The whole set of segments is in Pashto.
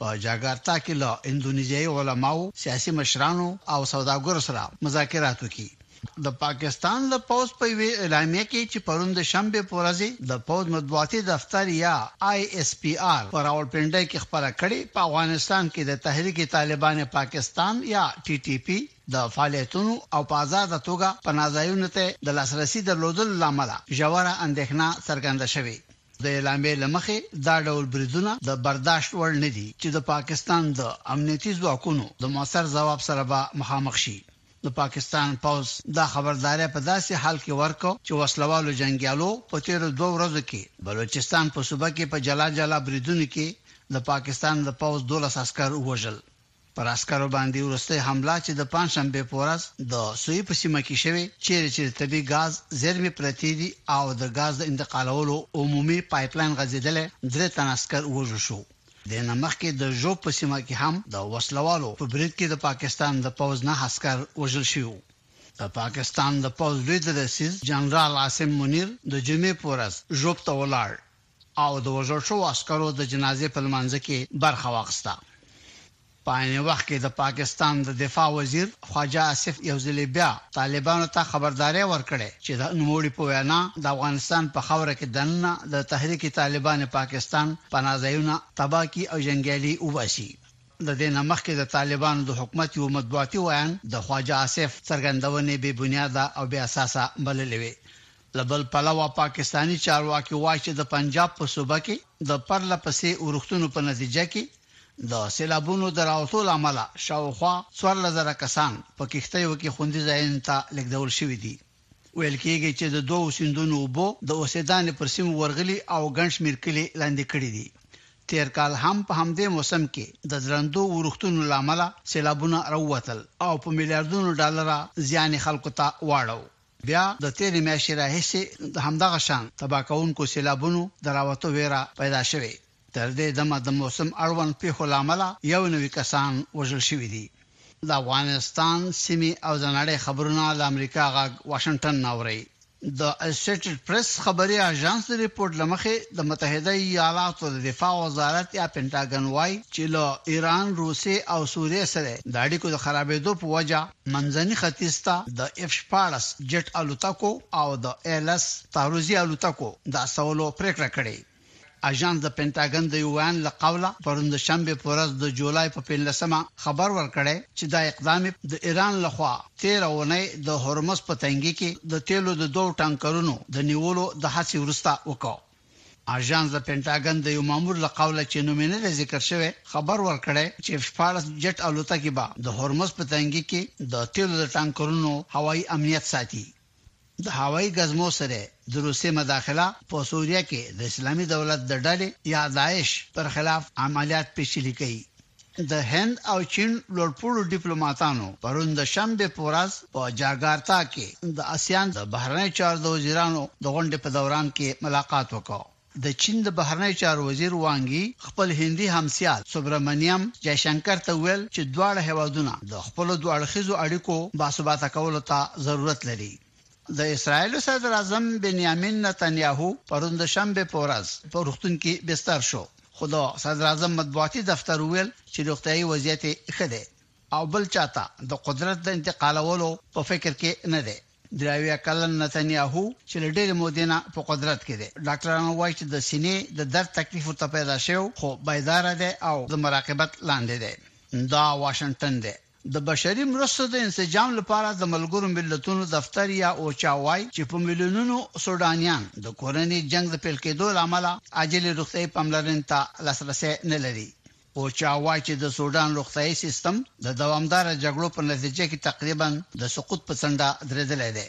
په جاګارتا کې له اندونیزیايي علماوو، سیاسي مشرانو او سوداګرو سره مذاکرات وکړي. د پاکستان د پوځ په یوې اعلامیه کې چې پرون د شنبې په ورځ یې د پوځ مطبوعاتي دفتر یا آی ایس پي آر په راولپنډۍ کې خپره کړې، په افغانستان کې د تحریک طالبان پاکستان یا ټي ټي پي د فعالیتونو او په ازاده توګه پناه ځایونو ته د لاسرسي درلودلو له امله ژوره اندېښنه څرګنده شوې. د اعلامیې له مخې دا ډول بریدونه د برداشت وړ نه دي چې د پاکستان د امنیتي ځواکونو د موثر ځواب سره به مخامخ شي. د پاکستان پوځ دا خبرداری په داسې حال کې ورکړ چې وسله والو جنګیالو په تېرو دوه ورځو کې بلوچستان په صوبه کې په جلا جلا بریدونو کې د پاکستان د پوځ دوولس عسکر ووژل پر عسکرو باندې وروستۍ حمله چې د پنجشنبې په ورځ د سویې په سیمه کې شوې، چېرې چې د طبیعي ګاز زېرمې پرتې دي او د ګاز د انتقالولو عمومي پایپ لاین غځېدلی، درې تنه عسکر ووژل شو. دې نه مخکې د ژوب په سیمه کې هم د وسله والو په برید کې د پاکستان د پوځ نهه عسکر وژل شوي وو. د پاکستان د پوځ لوی درستیز جنرال عاصم منیر د جمعې په ورځ ژوب ته ولاړ او د وژل شوو عسکرو د جنازې په لمانځه کې برخه واخسته. په عین وخت کې د پاکستان د دفاع وزیر خواجه آصف یو ځلې بیا طالبانو ته خبرداری ورکړی چې د نوموړي په وینا د افغانستان په خاوره کې دننه د تحریک طالبان پاکستان پناه ځایونه تباه کړي او جنګیالي وباسي. د دې نه مخکې د طالبانو د حکومت یوه مطبوعاتي ویاند د خواجه آصف څرګندونې بې بنیاده او بې اساسه بللې وې له بل پلوه پاکستاني چارواکي وايي چې د پنجاب په صوبه کې د پرله پسې اورښتونو په نتیجه کې د سېلابونو د راوتو له امله شاوخوا څوارلس زره کسان په کښتیو کې خوندي ځایونو ته لېږدول شوي دي. ویل کېږي چې د دوو سیندونو اوبو د اوسېدانې پر سیمو ورغلي او ګڼ شمېر کلي لاندې کړي دي. تېر کال هم په همدې موسم کې د درندو اورښتونو له امله سېلابونه راووتل او په میلیاردونو ډالره زیان یې خلکو ته واړو. بیا د تېرې میاشتې راهیسې د همدغه شان تباه کوونکو سېلابونو د راوتو وېره پیدا شوې، تر دې دمه د موسم اړوند پېښو له امله یو نوي کسان وژل شوي دي. د افغانستان، سیمې او د نړۍ خبرونه له امریکا غږ واشنګټن نه اورئ. د اسوشېټېډ پرېس خبري اژانس د رپوټ له مخې د متحده ایالاتو د دفاع وزارت یا پنټاګن وايي چې له ایران، روسیې او سوریې سره د اړیکو د خرابېدو په وجه، منځني ختیځ ته د اف شپاړس جټ الوتکو او د اې لس تعرضي الوتکو د استولو پرېکړه کړې. اژانس د پنټاګن د یو ویاند له قوله پرون د شنبې په ورځ د جولای په پنځلسمه خبر ورکړی چې دا اقدام یې د ایران له خوا تېره اونۍ د هرمز په تنګي کې د تېلو د دوو ټانکرونو د نیولو د هڅې وروسته وکړ. آژانس د پنټاګن د یو مامور له قوله چې نوم یې نه دی ذکر شوی خبر ورکړی چې شپاړس جټ الوتکې به د هرمز په تنګي کې د تېلو د ټانکرونو هوایي امنیت ساتي. د هوایي ګزمو سره د روسیې مداخله په سوریه کې د اسلامي دولت د ډلې یا داعش پر خلاف عملیات پېچلي کوي. د هند او چین لوړپوړو ډیپلوماتانو پرون د شنبې په ورځ په جاګارتا کې د اسیان د بهرنیو چارو د وزیرانو د غونډې په دوران کې ملاقات وکړ. د چین د بهرنیو چارو وزیر وانګ یي خپل هندي همسیال سوبرامنیم جیشنکر ته وویل چې دواړه هېوادونه د خپلو دوه اړخیزو اړیکو باثباته کولو ته ضرورت لري. د اسرایل صدراعظم بنیامین نتنیاهو پرون د شنبه په ورځ په روغتون کې بستر شو خو د صدراعظم مطبوعاتي دفتر ویل چې روغتيایي وضعیت ښه دی او بل چاته د قدرت د انتقالولو په فکر کې نه دی دراویا کلن نتنیاهو چې له ډېرې مودې نه په قدرت کې دی ډاکټرانو وایي چې د سینې د درد تکلیف ورته پیدا شوی خو بیداره دی او د مراقبت لاندې دی دا واشنگټن دی د بشري مرستو د انسجام لپاره د ملګرو ملتونو دفتر یا اوچا وايي چې په میلیونونو سوډانیان د کورني جنګ د پیل کېدو له امله عاجلې روغتیايي پاملرنې ته لاسرسی نه لري. اوچا وايي چې د سوډان روغتیايي سیستم د دوامداره جګړو په نتیجه کې تقریباً د سقوط په څنډه درېدلی دی.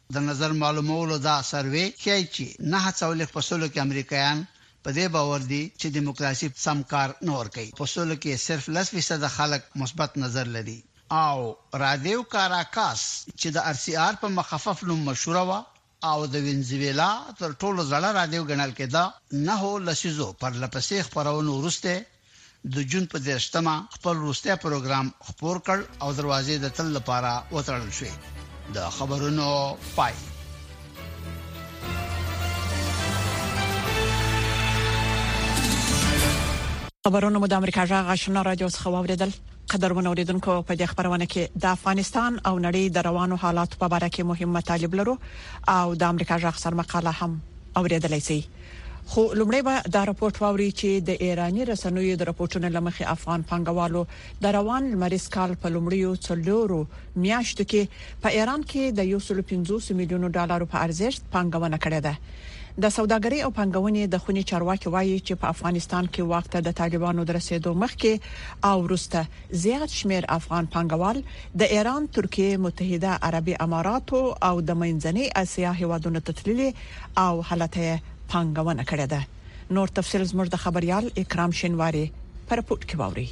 د نظر معلومولو دا سروې ښيي چې نهه څولېښت په سلو کې امریکایان په دې باور دي چې دیموکراسي سم کار نه ورکوي، په سلو کې یې صرف لس فیصده خلک مثبت نظر لري او رادیو کاراکاس چې د ار سي ار په مخفف نوم مشهوره وه او د وینزویلا تر ټولو زړه رادیو ګڼل کېده، نهو لسیزو پرلپسې خپرونو وروسته د جون په دېرشتمه خپل وروستی پروګرام خپور کړ او دروازې د تل لپاره وتړل شوې د خبرونو پای خبرونه مو د امریکا جغ آشنا رادیو څخه واوریدل قدرمن اوریدونکو په دې خبرونه کې د افغانستان او نړۍ د روانو حالاتو په اړه کې مهم مطالب لرو او د امریکا جغ سر مقاله هم اوریدلای شئ خو لومړی به دا رپوټ واوري چې د ایراني رسنیو د رپوټونو له مخې افغان پانګوالو د روان لمریز کال په لومړیو څلورو میاشتو کې په ایران کې د 150 میلیون ډالرو په ارزښت پانګونه کړې ده د سوداګرۍ او پانګونې د خونې چارواکي وایي چې په افغانستان کې واک ته د طالبانو د رسیدو مخکې او وروسته زیات شمیر افغان پانګوال د ایران، ترکیې، متحده عربي اماراتو او د مینځنۍ اسیا هیوادونو ته تللي او هلته یې پانګونه کړې ده. نور تفصیل زموږ د خبریال اکرام شینواري په رپوټ کې واورئ.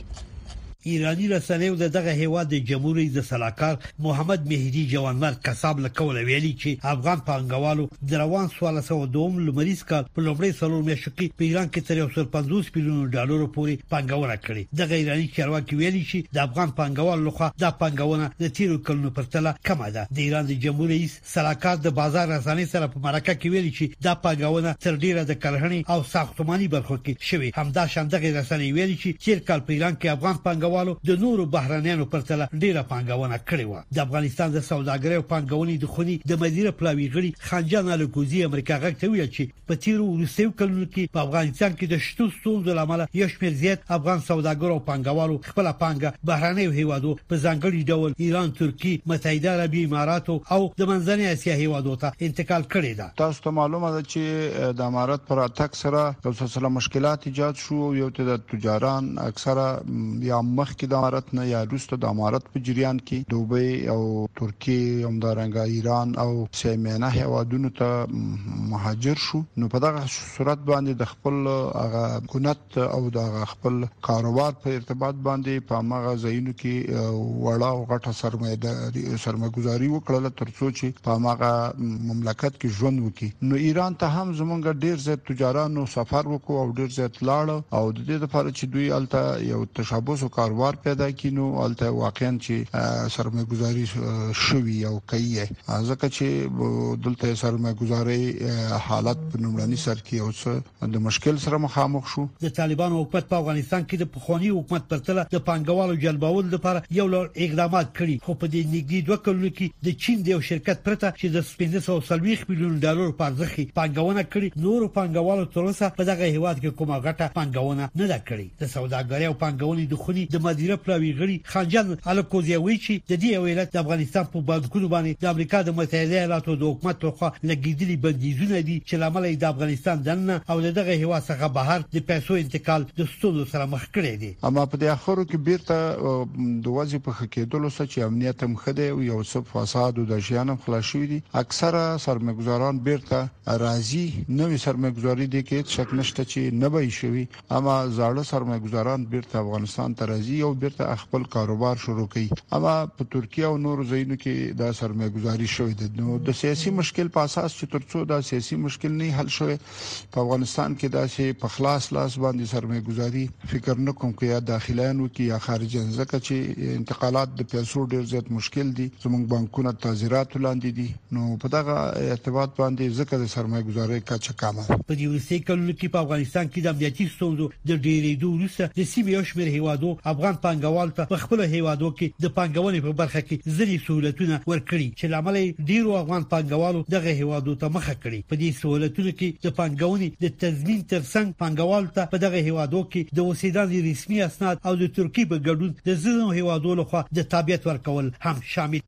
ایراني رسنیو د دغه هېواد د جمهور رئیس د سلاکار محمد مهدي جوانمرګ قصاب له قوله ویلي چې افغان پانګوالو د روان څوارلس سوه دوم لمریز کال په لومړۍ څلور میاشتو کې په ایران کې تر یو سل پنځوس میلیونو ډالرو پورې پانګونه کړې. دغه ایراني چارواکي ویلي چې د افغان پانګوالو لخوا دا پانګونه د تېرو کلونو پرتله کمه ده. د ایران د جمهور رئیس سلاکار د بازار رسانۍ سره په مرکه کې ویلي چې دا پانګونه تر ډېره د کرهڼې او ساختماني برخو کې شوې. همداشان دغې رسنۍ ویلي چې تېر کال په ایران کې افغان پانګوالو د نورو بهرنیانو پرتله ډېره پانګونه کړې وه. د افغانستان د سوداګرۍ او پانګونې د خونې د مدیره پلاوي غړي خانجان الکوزي امریکا غږ ته وویل چې په تیرو وروستیو کلونو کې په افغانستان کې د شتو ستونزو لامل یو شمېر زیات افغان سوداګرو او پانګوالو خپل پانګه بهرانیو هیوادو په ځانګړي ډول ایران، ترکیه، متحده عربي اماراتو او د منځنۍ اسیا هیوادو ته انتقال کړې ده. تاسو ته معلومه ده چې د امارت په راتګ سره یو سلسله مشکلات ایجاد شو او یو تعداد تجاران اکثره یا مخکې د امارت نه یا وروسته د امارت په جریان کې دوبۍ او ترکیه همدارنګه ایران او سیمیانه هیوادونو ته مهاجر شو نو په دغه صورت باندې د خپل هغه کونت او د هغه خپل کاروبار په ارتباط باندې په مغه ځایونو کې وړه او غټه سرمایداري سرمایګزاري وکړه ترڅو چې په مغه مملکت کې ژوند وکړي نو ایران ته هم زمونږ ډیر زیات تجارانو سفر وکړو او ډیر زیات لاړ او د دې لپاره چې دوی الته یو تشابوس او کاروبار پیدا کینو الته واقعا چې سرمایګزاري شوی او کوي ځکه چې دلته سرمایه گذاري حالت په نومړني سر کې یو څه د مشکل سره مخامخ شو د طالبانو حکومت په افغانستان کې د پخوانی حکومت پر تله د پنګوالو جلبول لپاره یو لړ اقدامات کړي خو په دې نږدې دوه کلونو کې د چین د یو شرکت پرته چې د 1540 میلیون ډالر په ارزښت پنګونه کړي نور پنګوالو تر اوسه په دغه هیواد کې کومه غټه پنګونه نه ده کړې د سوداګرۍ او پانګونې د خونې د مدیره پلاوي غړي خانجان الکوزي وایي چې د دې یو علت د افغانستان په بانکونو باندې د امریکا د متحده ایالاتو د حکومت لخوا لګیدلي بندیزونه دي چې لامل یې د افغانستان دننه او له دغه هوا څخه بهر د پیسو انتقال د ستونزو سره مخ کړی دی اما په دې اخرو کې بیرته د وضع په خکېدلو سره چې امنیت هم خده او یو څه فساد او د شیان هم خلاص شوی دي اکثره سرمایګزاران بیرته راځي نوې سرمایګزاري دي کې شک نشته چې نه به شي اما زاړه سرمایه ګزاران بیرته افغانستان ته راځي او بیرته خپل کاروبار شروع کوي اما په ترکیه او نورو ځایونو کې دا سرمایه ګزاري شوې ده نو د سیاسي مشکل په اساس چې ترڅو دا سیاسي مشکل نه حل شوی په افغانستان کې دا چې په خلاص لاس باندې سرمایه ګزاري فکر نه کوم کې یا داخليان وکي یا خارجيان ځکه چې انتقالات د پیسو ډیر زیات مشکل دي زموږ بانکونه تاجرات لاندې دي نو په دغه ارتباط باندې ځکه د سرمایه ګزارۍ کچه کمه ده. په دې وروستیو کلونو کې په افغانستان کې د امنیتي ستونزو د ډېرېدو وروسته د سیمې یو شمېر هېوادو افغان پانګوالو ته په خپلو هېوادو کې د پانګونې په برخه کې ځینې سهولتونه ورکړي چې له امله یې ډېرو افغان پانګوالو دغه هېوادو ته مخه کړې. په دې سهولتونو کې د پانګونې د تضمین تر څنګ پانګوالو ته په دغه هېوادو کې د اوسېدنې رسمي اسناد او د ترکیې په ګډون د ځینو هېوادو له خوا د تابعیت ورکول هم شامل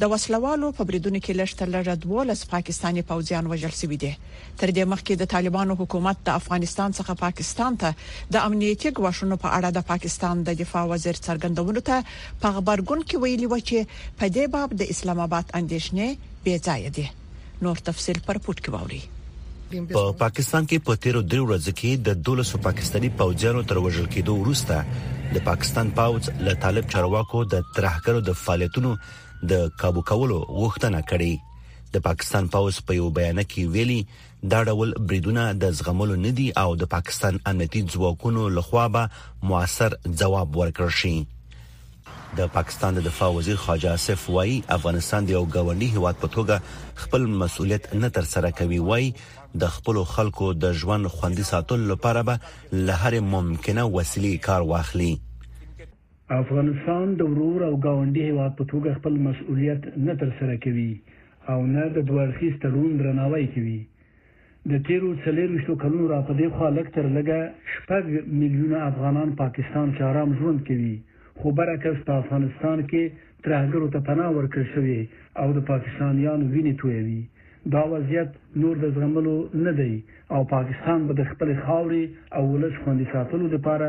د وسله والو په بریدونو کې لږ تر لږه دوولس پاکستاني پوځیان وژل شوي دي. تر دې مخکې د طالبانو حکومت د افغانستان څخه پاکستان ته د امنیتي ګواښونو په اړه د پاکستان د دفاع وزیر څرګندونو ته په غبرګون کې ویلي و چې په دې باب د اسلام اباد اندېښنې بې ځایه دي. نور تفصيل پر پورت کې واوري په پاکستان کې په تیرو درې ورځو کې د 12 پاکستاني پوځیانو تر وژل کېدو وروسته د پاکستان پوځ له طالب چارواکو د ترهګرو د فعالیتونو د کابو کولو غوښتنه کړې د پاکستان پوځ په یو بیان کې ویلي دا ډول بریدونه د زغملو نه دي او د پاکستان امنیتي ځواکونو لخوا به موثر ځواب ورکړ شي د پاکستان د دفاع وزیر خواجه آصف وایي افغانستان د یو ګاونډي هیواد په توګه خپل مسؤلیت نه تر سره کوي وایي د خپل خلکو د ژوند خوندي ساتلو لپاره به له هر ممکنه وسیلې کار واخلي افغانستان د ورور او ګاونډي هیواد په توګه خپل مسؤلیت نه تر سره کوي او نه د دوه اړخیز تړون درناوی کوي د تېرو څلېرویشتو کلونو را په دې خوا لږ تر لږه شپږ میلیونه افغانان پاکستان کې ارام ژوند کوي، خو برعکس په افغانستان کې ترهګرو ته پناه ورکړل شوې او د پاکستانیانو وینې تویوي. دا وضعیت نور د زغملو نه دی او پاکستان به د خپلې خاورې او ولس خوندي ساتلو لپاره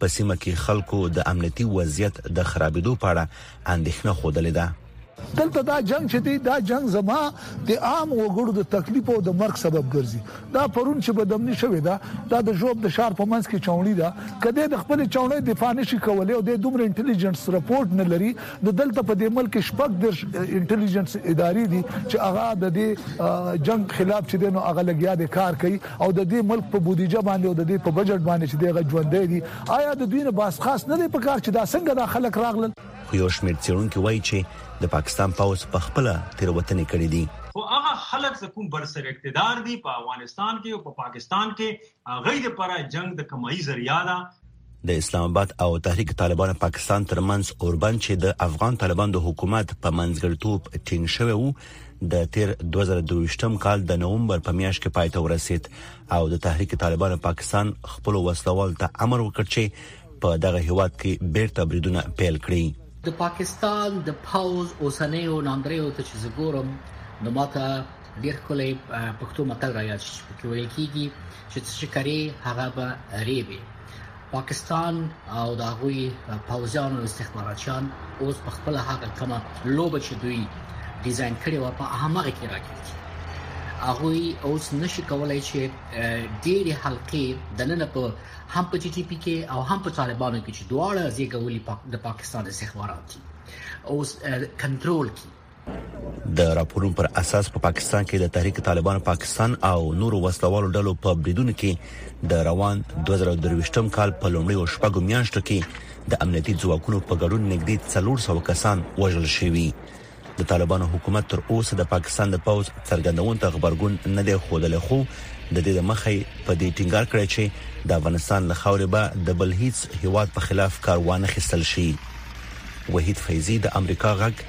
په سیمه کې خلکو د امنیتي وضعیت د خرابېدو په اړه اندېښنه ښودلې ده. دلته دا جنګ چې دی، دا جنګ زما د عام وګړو د تکلیف او د مرګ سبب ګرځي. دا پرون چې بدامني شوې ده، دا د ژوب د ښار په منځ کې چوڼۍ ده. که دی د خپلې چوڼۍ دفاع نه شي کولی او دی دومره انټیلیجنټس رپورټ نه لري، نو دلته په دې ملک کې شپږ دېرش انټیلیجنټس ادارې دي چې هغه د دې جنګ خلاف چې دی، نو هغه لګیا دی کار کوي. او د دې ملک په بودیجه باندې او د دې په بجټ باندې چې دغه ژوندې دي آیا د دوی نه باس خاص نه دی په کار چې دا څنګه دا خلک راغلل خو یو شمیر چیرونکو وایي چې د پاکستان پاوس په خپل تیروتنې کړې دي خو هغه خلک چې کوم برسر اقتدار دي په افغانستان کې او په پاکستان کې غیر پر جنگ د کمایي ذریعہ ده د اسلام آباد او تحریک طالبان پاکستان ترمنځ اوربند چې د افغان طالبان د حکومت په منځګړتوب ټینګ شوی وو د تیر 2022 کال د نوومبر په میاشت کې پای ته ورسید او د تحریک طالبان پاکستان خپل وسلوال ته امر وکړ چې په دغه هیواد کې بیرته بریدونه پیل کړي د پاکستان د پاوز اوسنۍ ناندریو ته چې زګورم نو ماته ډیر ښکلی پښتو متل را یاد شي چې ویل کیږي چې څه چې کرې هغه به ریبې پاکستان او د هغوی پوځیان او استخباراتچیان اوس په خپل هغه کمه لوبه چې دوی ډیزاین کړې و په هغه کې راکړي هغه اوس نشي کولای چې ډېری حلقې د نن په هم په ټي ټي پی کې او هم په طالبانو کې چې دواړه زیږولي د پاکستان استخبارات اوس کنټرول کړي د راپورونو پر اساس په پاکستان کې د تحریک طالبان پاکستان او نورو وسلوالو ډلو په بریدونو کې د روان 2023م کال په لومړی او شپږو میاشتو کې د امنیتي ځواکونو په ګډون نږدې 300 کسان وژل شوي د طالبانو حکومت تر اوسه د پاکستان د پوز څرګندون ته خبرګون نه دی خوده خو د دې د مخې په دې ټینګار کړی چې د افغانستان له خاورې به د بل هیڅ هیواد په خلاف کار وانه خستل شي وحید فیضی د امریکا غږ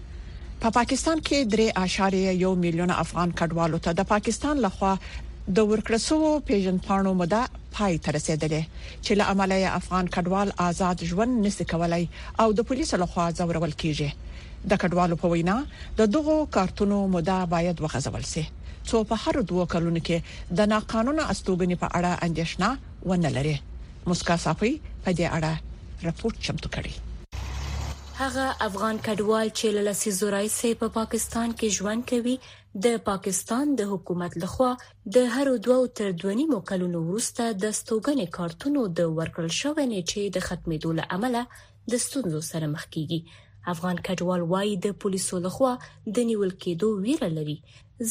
په پاکستان کې 3.1 مليون افغان کډوالو ته د پاکستان له خوا د ورکړل شوو پیژندپاڼو موده پای ته رسیدلې چې له امله یې افغان کډوال آزاد ژوند نشي کولای او د پولیسو له خوا ځورول کیږي د کډوالو په وینا د دغو کارتونو موده باید وغځول شي څو په هر دوه کلونو کې د ناقانونه استوګنې په اړه اندیشنه ونه لري مسکا صافي په دې اړه رپورت چمتو کړی هغه افغان کډوال چې له لسیزو راهیسې په پاکستان کې ژوند کوي، د پاکستان د حکومت لخوا د هرو دوو تر دوه نیمو کلونو وروسته د استوګنې کارتونو د ورکړل شوې نیټې د ختمېدو له امله د ستونزو سره مخ کیږي. افغان کډوال وايي د پولیسو لخوا د نیول کېدو ویره لري.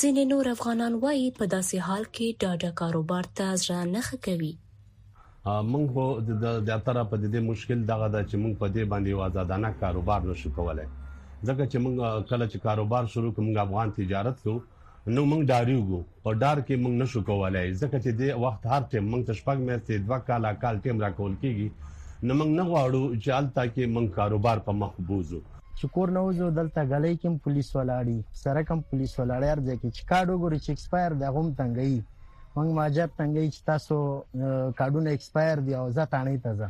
ځینې نور افغانان وايي په داسې حال کې ډاډه کاروبار ته زړه نه ښه کوي. موږ خو د زیاتره په دې مشکل دغه ده چې موږ په دې باندې یو آزادانه کاروبار نشو کولای ځکه چې موږ کله چې کاروبار شروع کوم موږ افغان تجارت کوو نو موږ ډاریږو په ډار کې موږ نشو کولای ځکه چې د وخت هر ټیم موږ تشپګ میاشتې دوه کاله کال ټیم راکول کیږي نو موږ نه غواړو چې الته کې موږ کاروبار په مخ بوزو چې کور نه وځو دلته غلې کوم پولیس ولاړی سره کوم پولیس ولاړی ارځي چې کارډو ګوري چې ایکسپایر د غوم تنګي مونږ ماجر تنګي چې تاسو کارډونه ایکسپایر دی او زه تانه ته ځه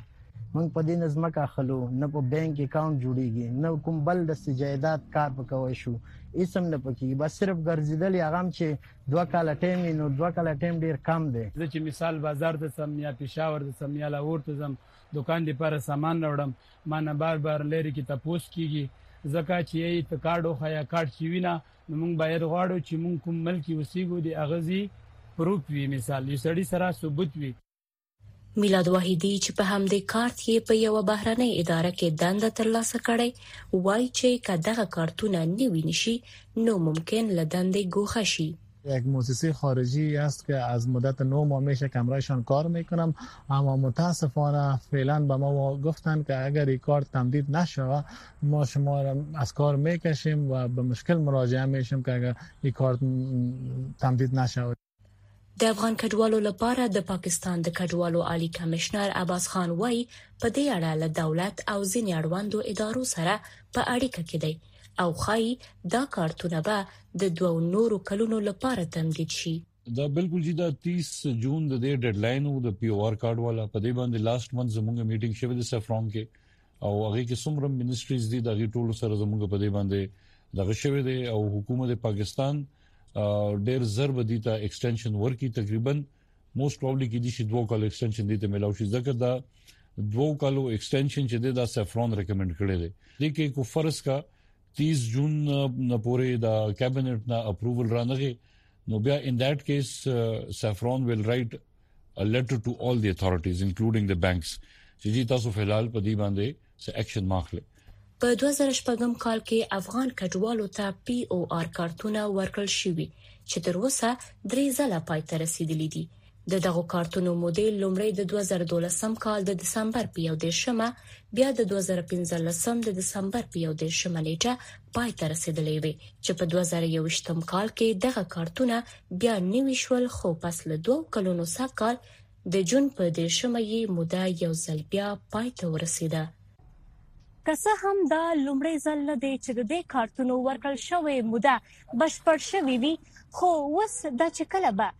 مونږ په دې نظم کا خلو نه په بانک اکاونټ جوړیږي نه کوم بل د سجایدات کار پکوي شو اسم نه پکې بس صرف ګرځیدل یا غم چې دوه کال ټیم نو دوه کال ټیم ډیر کم دی زه چې مثال بازار ته سم یا پېښور ته سم یا لاهور ته سم دکان دی پر سامان راوړم ما نه بار بار لری کې تپوس کیږي زکه چې یې ته کارډو خیا کارډ چې وینا نو موږ باید غواړو چې موږ کوم ملک کې اوسېږو د هغه ځي پروف وي مثال یو سړي سره ثبوت وي میلاد واحدي چې په همدې کارت یې په یو بهرنۍ اداره کې دنده ترلاسه کړې وای چې کداغه کارتونه نیوي نشي نو ممکن لدندې ګوښه شي یک موسسه خارجی است که از مدت نو ماه میشه کمرایشان کار میکنم اما متاسفانه فعلا به ما گفتن که اگر این کار تمدید نشوه ما شما را از کار میکشیم و به مشکل مراجعه میشیم که اگر این کار تمدید نشود د افغان کډوالو لپاره د پاکستان د کډوالو عالی کمشنر عباس خان وایي په دې اړه له دولت او ځینې اړوندو ادارو سره په اړیکه کې دی او ښایي دا کارتونه به د دوو نورو کلونو لپاره تمدید شي دا بالکل جی دا 30 جون د دې ډیډلاین وو د پی او آر کارت والا په دې باندې لاست منت زمونږ میټینګ شوه د سفرون کې او هغه کې څومره منسټریز دي د ټولو سره زموږ په دې باندې دغه شوی دی او حکومت پاکستان ډیر ضرب دي ته ایکستنشن ورکی تقریبا موست پروبلی کې دي چې دوه کال ایکستنشن دي ته ملاوي شي ځکه دا دوه کالو ایکستنشن چې دا سفرون ریکمند کړی دی لکه کو فرض کا 30 جون نه پورې د کابینټ نه اپروول رانغی نو بیا ان دیټ کیس سیفرون ویل رائټ ا لیټر ټو آل دی اتھارټیز انکلوډینګ دی بانکس چې جی تاسو فلحال په دې باندې څه اکشن ماخله په 2014 کال کې افغان کډوالو ته پی او آر کارتونه ورکړل شوی چې تر اوسه درې ځله پای ته رسیدلی دي د دغو کارتونو مودې لومړی د 2012 کال د دسمبر په 11مه بیا د 2015 د دسمبر په 11مه نیټه پای ته رسیدلې وي چې په 2021 کال کې دغه کارتونه بیا نوي شول خو پس له دوه کلونو سږ کال د جون په 10مه یې موده یو ځل بیا پای ته ورسیده که څه هم دا لومړی ځل نه دی چې د دې کارتونو ورکړل شوې موده بشپړ شوې وي خو اوس دا چې کله به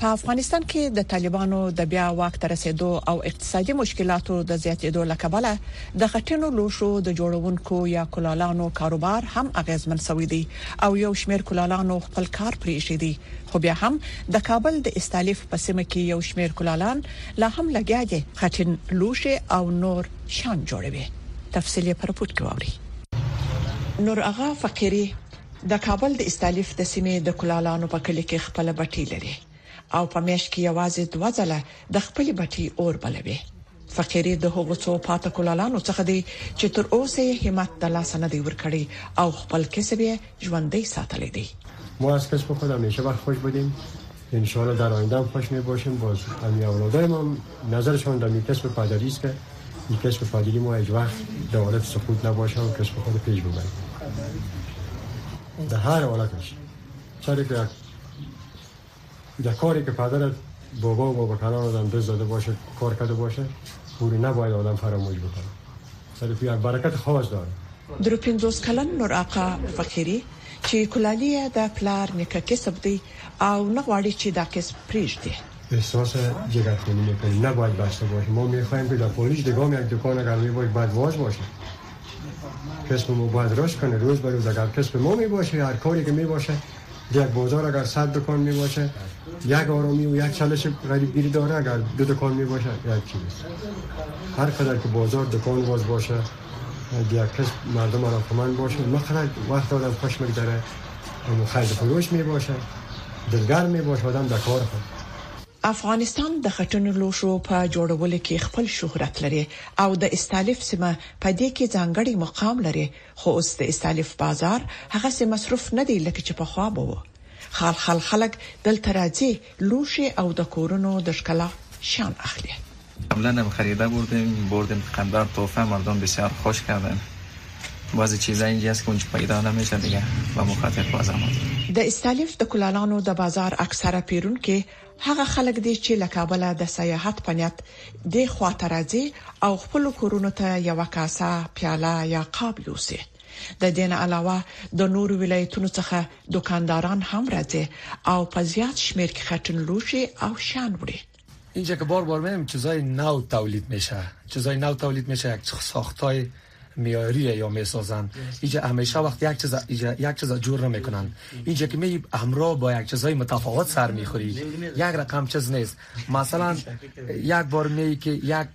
په افغانستان کې د طالبانو د بیا واک ته رسیدو او اقتصادي مشکلاتو د زیاتیدو له کبله د خټینو لوښو د جوړونکو یا کولالانو کاروبار هم اغیزمن شوی دی او یو شمیر کولالانو خپل کار پرې ایښی دی خو بیا هم د کابل د استالف په سیمه کې یو شمیر کولالان لا هم لګیا دي خټین لوښي او نور شان جوړوي تفصیل یې پر پورت کې ووري نور هغه فقيري د کابل د استالف د سیمې د کولالانو په کلي کې خپله بټۍ لري او په میاشت کې یوازې دوه ځله د خپلې بټۍ اور بلوي. فقیري د هغو څو پاته کولالانو څخه دی چې تر اوسه یې همت د لاسه نه دی ورکړی او خپل کسب یې ژوندی ساتلی دی. ان شاء الله در آینده هم خوش می باشیم باز امی اولادای ما نظرشان در می کسب پدری است که این کسب پدری ما هیچ وقت در حالت سقوط نباشه و کسب خود پیش ببریم در هر حالتش چرا که در کاری که پدرت بابا و بابا کنان آدم دست داده باشه کار کرده باشه پوری نباید آدم فراموش بکنه سر یک برکت خاص داره درو پنځوس کلن نور آقا فقیری چې کلالیه د پلار نیکه کسب دی او نه غواړي چې دا کیس پریږدي. احساس جگرخونی میکنیم نباید بسته باشیم ما میخواهیم که در پاریس دگام یک دکان اگر می باید باید واز باشه کسب ما باید رشد کنه روز به روز اگر کسب ما می باشه هر کاری که می باشه یک بازار اگر صد دکان می باشه یک آرامی و یک چلش غریب گیری داره اگر دو دکان می باشه یک چیز هر قدر که بازار دکان باز باشه دیاکس مردم علاقمند باشه مقرد وقت آدم خوش میگذره اما خیر فروش می باشه دلګر می باشه آدم د کار خو افغانستان د خټنو لوښو په جوړولو کې خپل شهرت لري او د استالف سیمه په دې کې ځانګړی مقام لري، خو اوس د استالف بازار هغسې مصروف نه دی لکه چې پخوا به و. خال خال خلک دلته راځي لوښي او د کورونو د ښکلا شان اخلي. قبلا هم خریده بردیم بردیم که قدردان تحفه مردم بسیار خوش کردن بعضی چیزا اینجی هست که اونجا پیدا نمیشه دیگه به همون خاطر باز آمدیم. د استالف د کلالانو د بازار اکثره پېرونکي هغه خلک دي چې له کابله د سیاحت په نیت دې خوا ته راځي او خپلو کورونو ته یوه کاسه، پیاله یا قاب یوسي. د دې نه علاوه د نورو ولایتونو څخه دوکانداران هم راځي او په زیات شمیر کې خټین لوښي او شیان وړي. اینجا که بار بار میایم چیزای نو تولید میشه چیزای نو تولید میشه یک ساختای میاری یا میسازند اینجا همیشه وقت یک چیز یک چیز جور نمیکنند اینجا که می همراه با یک چیزای متفاوت سر میخوری یک رقم چیز نیست مثلا یک بار می که یک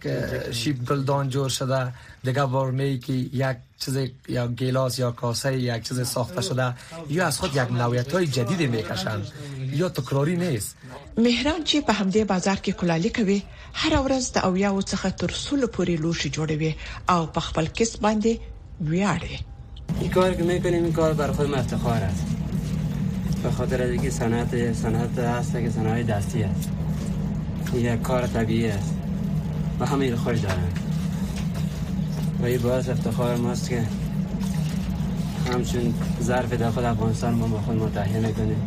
شیب گلدان جور شده دیگه بار می که یک چیز یا گیلاس یا کاسه یک چیز ساخته شده یا از خود یک نوعیت های جدید میکشند یا تکراری نیست مهران چې په همدې بازار کې کلالي کوي هر ورځ د اویاو څخه تر سلو پورې لوښي جوړوي او په خپل کس باندې ویاړي این کار که میکنیم این کار بر خود ما افتخار است به خاطر از اینکه صنعت صنعت است که صنایع دستی است یک کار طبیعی است و همه خوش دارند و این باعث افتخار ماست که همچون ظرف داخل افغانستان ما با خود ما تحیه نکنیم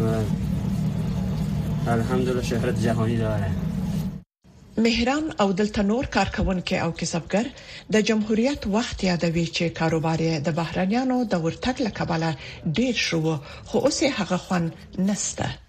و الحمدلله شهرت جهانی داره مهران او دلته نور کارکونکي او کسبګر د جمهوریت وخت یادوي چې کاروبار یې د بهرنیانو د ورتګ لکباله ډیر شو خو اوس هغه خوان نسته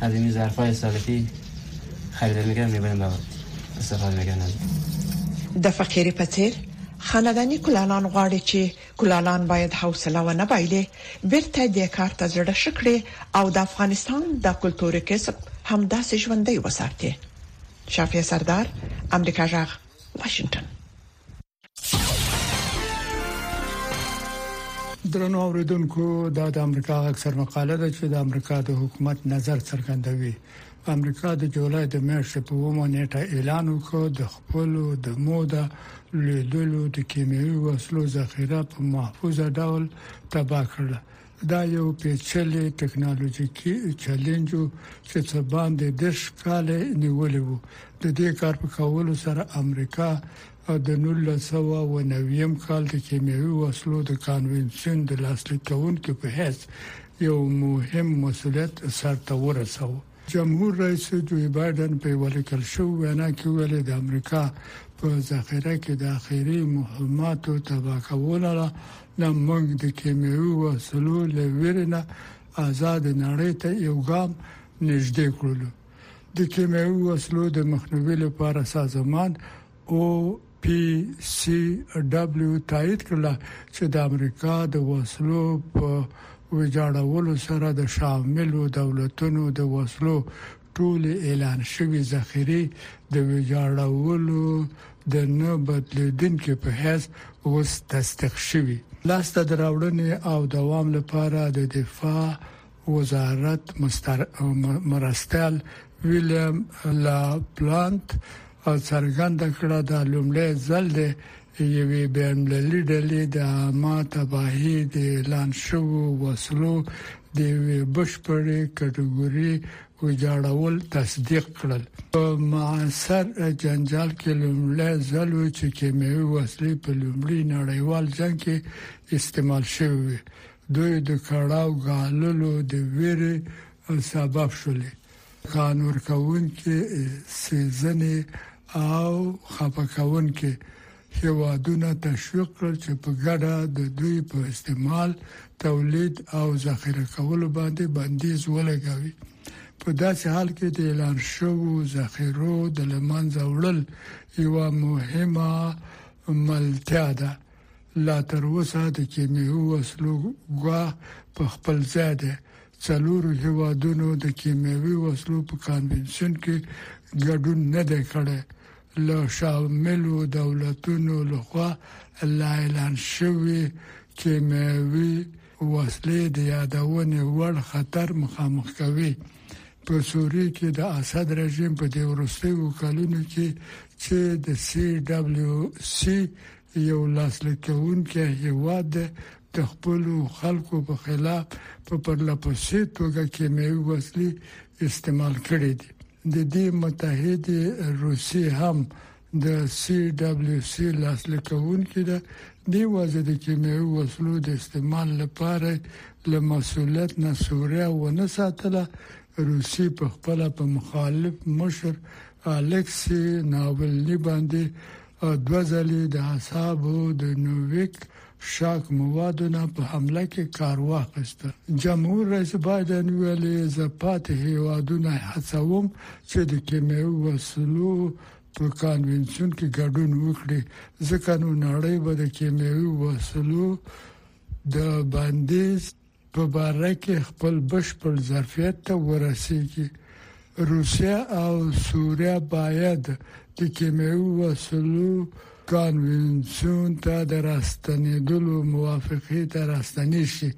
حلیمی ظرفهای سلفی خریداری میکردن میبریم بابت استفاده میکردن دفقیری په څیر خاندانی کلانان غواړی چی کلانان باید حوصله ونه بایلی بیرته دی کار ته زړه ښه کړی او دافغانستان دکلتوری کسب همداسی ژوندی وساتی شافیه سردار امریکا غږ واشنګټن درنو اوریدونکو دا د امریکا اکثر مقاله ده چې د امریکا د حکومت نظر څرګندوي امریکا د جولای د میاشتې په ومه نیټه اعلان وکړ د خپل د موده لیدلو د کیمیاوي وسلو ذخیره په محفوظ ډول تباه کړل دا یو پیچلې ټکنالوژیکي چیلنج چې څه باندې د ښکاله نیولې وو د دې کار په کولو سره امریکا د نولس سوه او نوي م کال د کیمیاوي وسلو د کانوینسیون د لاسلیک کوونکي په حیث یو مهم مسولیت سرته ورساوه. جمهور رئیس جوی بایډن په یوه لیکل شوې وینا کې ویلي، د امریکا په ذخیره کې د اخري مهماتو تباه کولو له نه موږ د کیمیاوي وسلو له ویرې نه ازادې نړۍ ته یو ګام نږدې کړلو. د کیمیاوي وسلو د مخنیوي لپاره سازمان او پی سي ډبلیو تایید کړل چې د امریکا د وسلو په ویجاړولو سره د شاملو دولتونو د وسلو ټول اعلان شوی ذخیره د ویجاړولو د نه بدلیدونکو په حیث اوس تصدیق شوی لاسته دراوړنې او دوام لپاره د دفاع وزارت مرستیال ویلیم لا پلانت څرګنده کړه دا لومړی ځل دی یوې بین المللي ډلې د عامه تباهي د اعلان شوو وسلو د یوې بشپړې کټګوري ویجاړول تصدیق کړل په معاصر جنجال کې لومړی ځل و چې کیمیاوي وسلې په لومړي نړیوال جنگ کې استعمال شوې دوی د کړاو ګاللو د ویرې سبب شولې، ځان ورکوونکې سیزنې او خپه کوونکې هیوادونه تشویق کړل چې په ګډه د دوی په استعمال، تولید او ذخیره کولو باندې بندیز ولګوي. په داسې حال کې د اعلان شوو ذخیرو د له منځه وړل یوه مهمه ملتیا ده. لا تر اوسه د کیمیاوي وسلو ګواه په خپل ځای دی څلورو هیوادونو د کیمیاوي وسلو په کنوانسیون کې ګډون نه دی کړی له شاملو دولتونو لخوا لا اعلان شوی کیمیاوي وسلې د یادونې وړ خطر مخامخ کوي په سوریه کې د اسد رژیم په دې ورستیو کلونو کې چې د سی دبليو سی یو لاسلیک کوونکی هیواد دی د خپلو خلکو په خلاف په پرله پسې توګه کیمیاوي وسلې استعمال کړې دي د دې متحد روسیې هم د سی دبليو سی لاسلیک کوونکی ده د وازه د کیمیاوي وسلو د استعمال لپاره له مسولیت نه سوریا و نه ساتله روسي په خپل په مخالف مشر الکسي ناولني باندې او دوه ځلې د اعصابو د نوویک شاک موادو نه په حمله کې کار واخیست جمهور رئیس بایدن ویلي زه پاتې هیوادونه هڅوم چې د کیمیاوي وسلو په کانونسیون کې ګډون وکړي ځکه نو نړۍ به د کیمیاوي وسلو د باندې په باره کې خپل بشپړ ظرفیت ته ورسیږي. روسیه او سوریه باید د کیمیاوي وسلو کانونسیون ته د راستنیدلو موافقه ته راستنې شي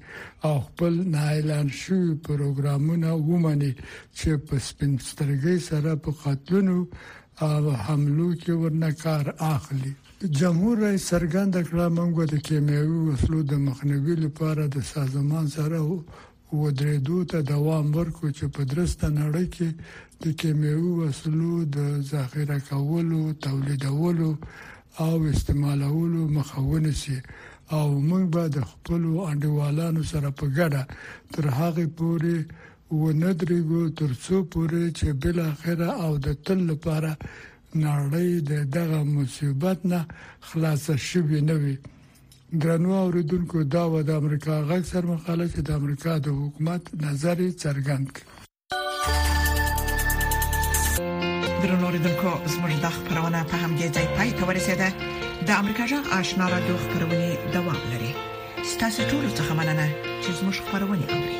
او خپل نااعلان شوی پروګرامونه ومني چې په سپینسترګۍ سره په قتلونو او حملو کې ورنه کار اخلي جمهور رئیس څرګنده کړه، موږ به د کیمیاوي وسلو د مخنیوي لپاره د سازمان سره ودرېدو ته دوام ورکړو چې په درسته نړۍ کې د کیمیاوي وسلو د ذخیره کولو، تولیدولو او استعمالولو مخه ونیسي او موږ به د خپلو انډیوالانو سره په ګډه تر هغې پورې ونه درېږو ترڅو پورې چې بالاخره او د تل لپاره نړۍ د دغه مصیبت نه خلاص شوی نه وي درنو اوریدونکو دا و د امریکا غږ سر مقاله چې د امریکا د حکومت نظر څرګند کړ درنو اوریدونکو زموږ د خبرونه په همدې ځای پای ته ورسیده د امریکا جغ آشنا را دوه خبرونه دوام لري ستاسو ټول څه مننه چې زموږ خبرونه اوري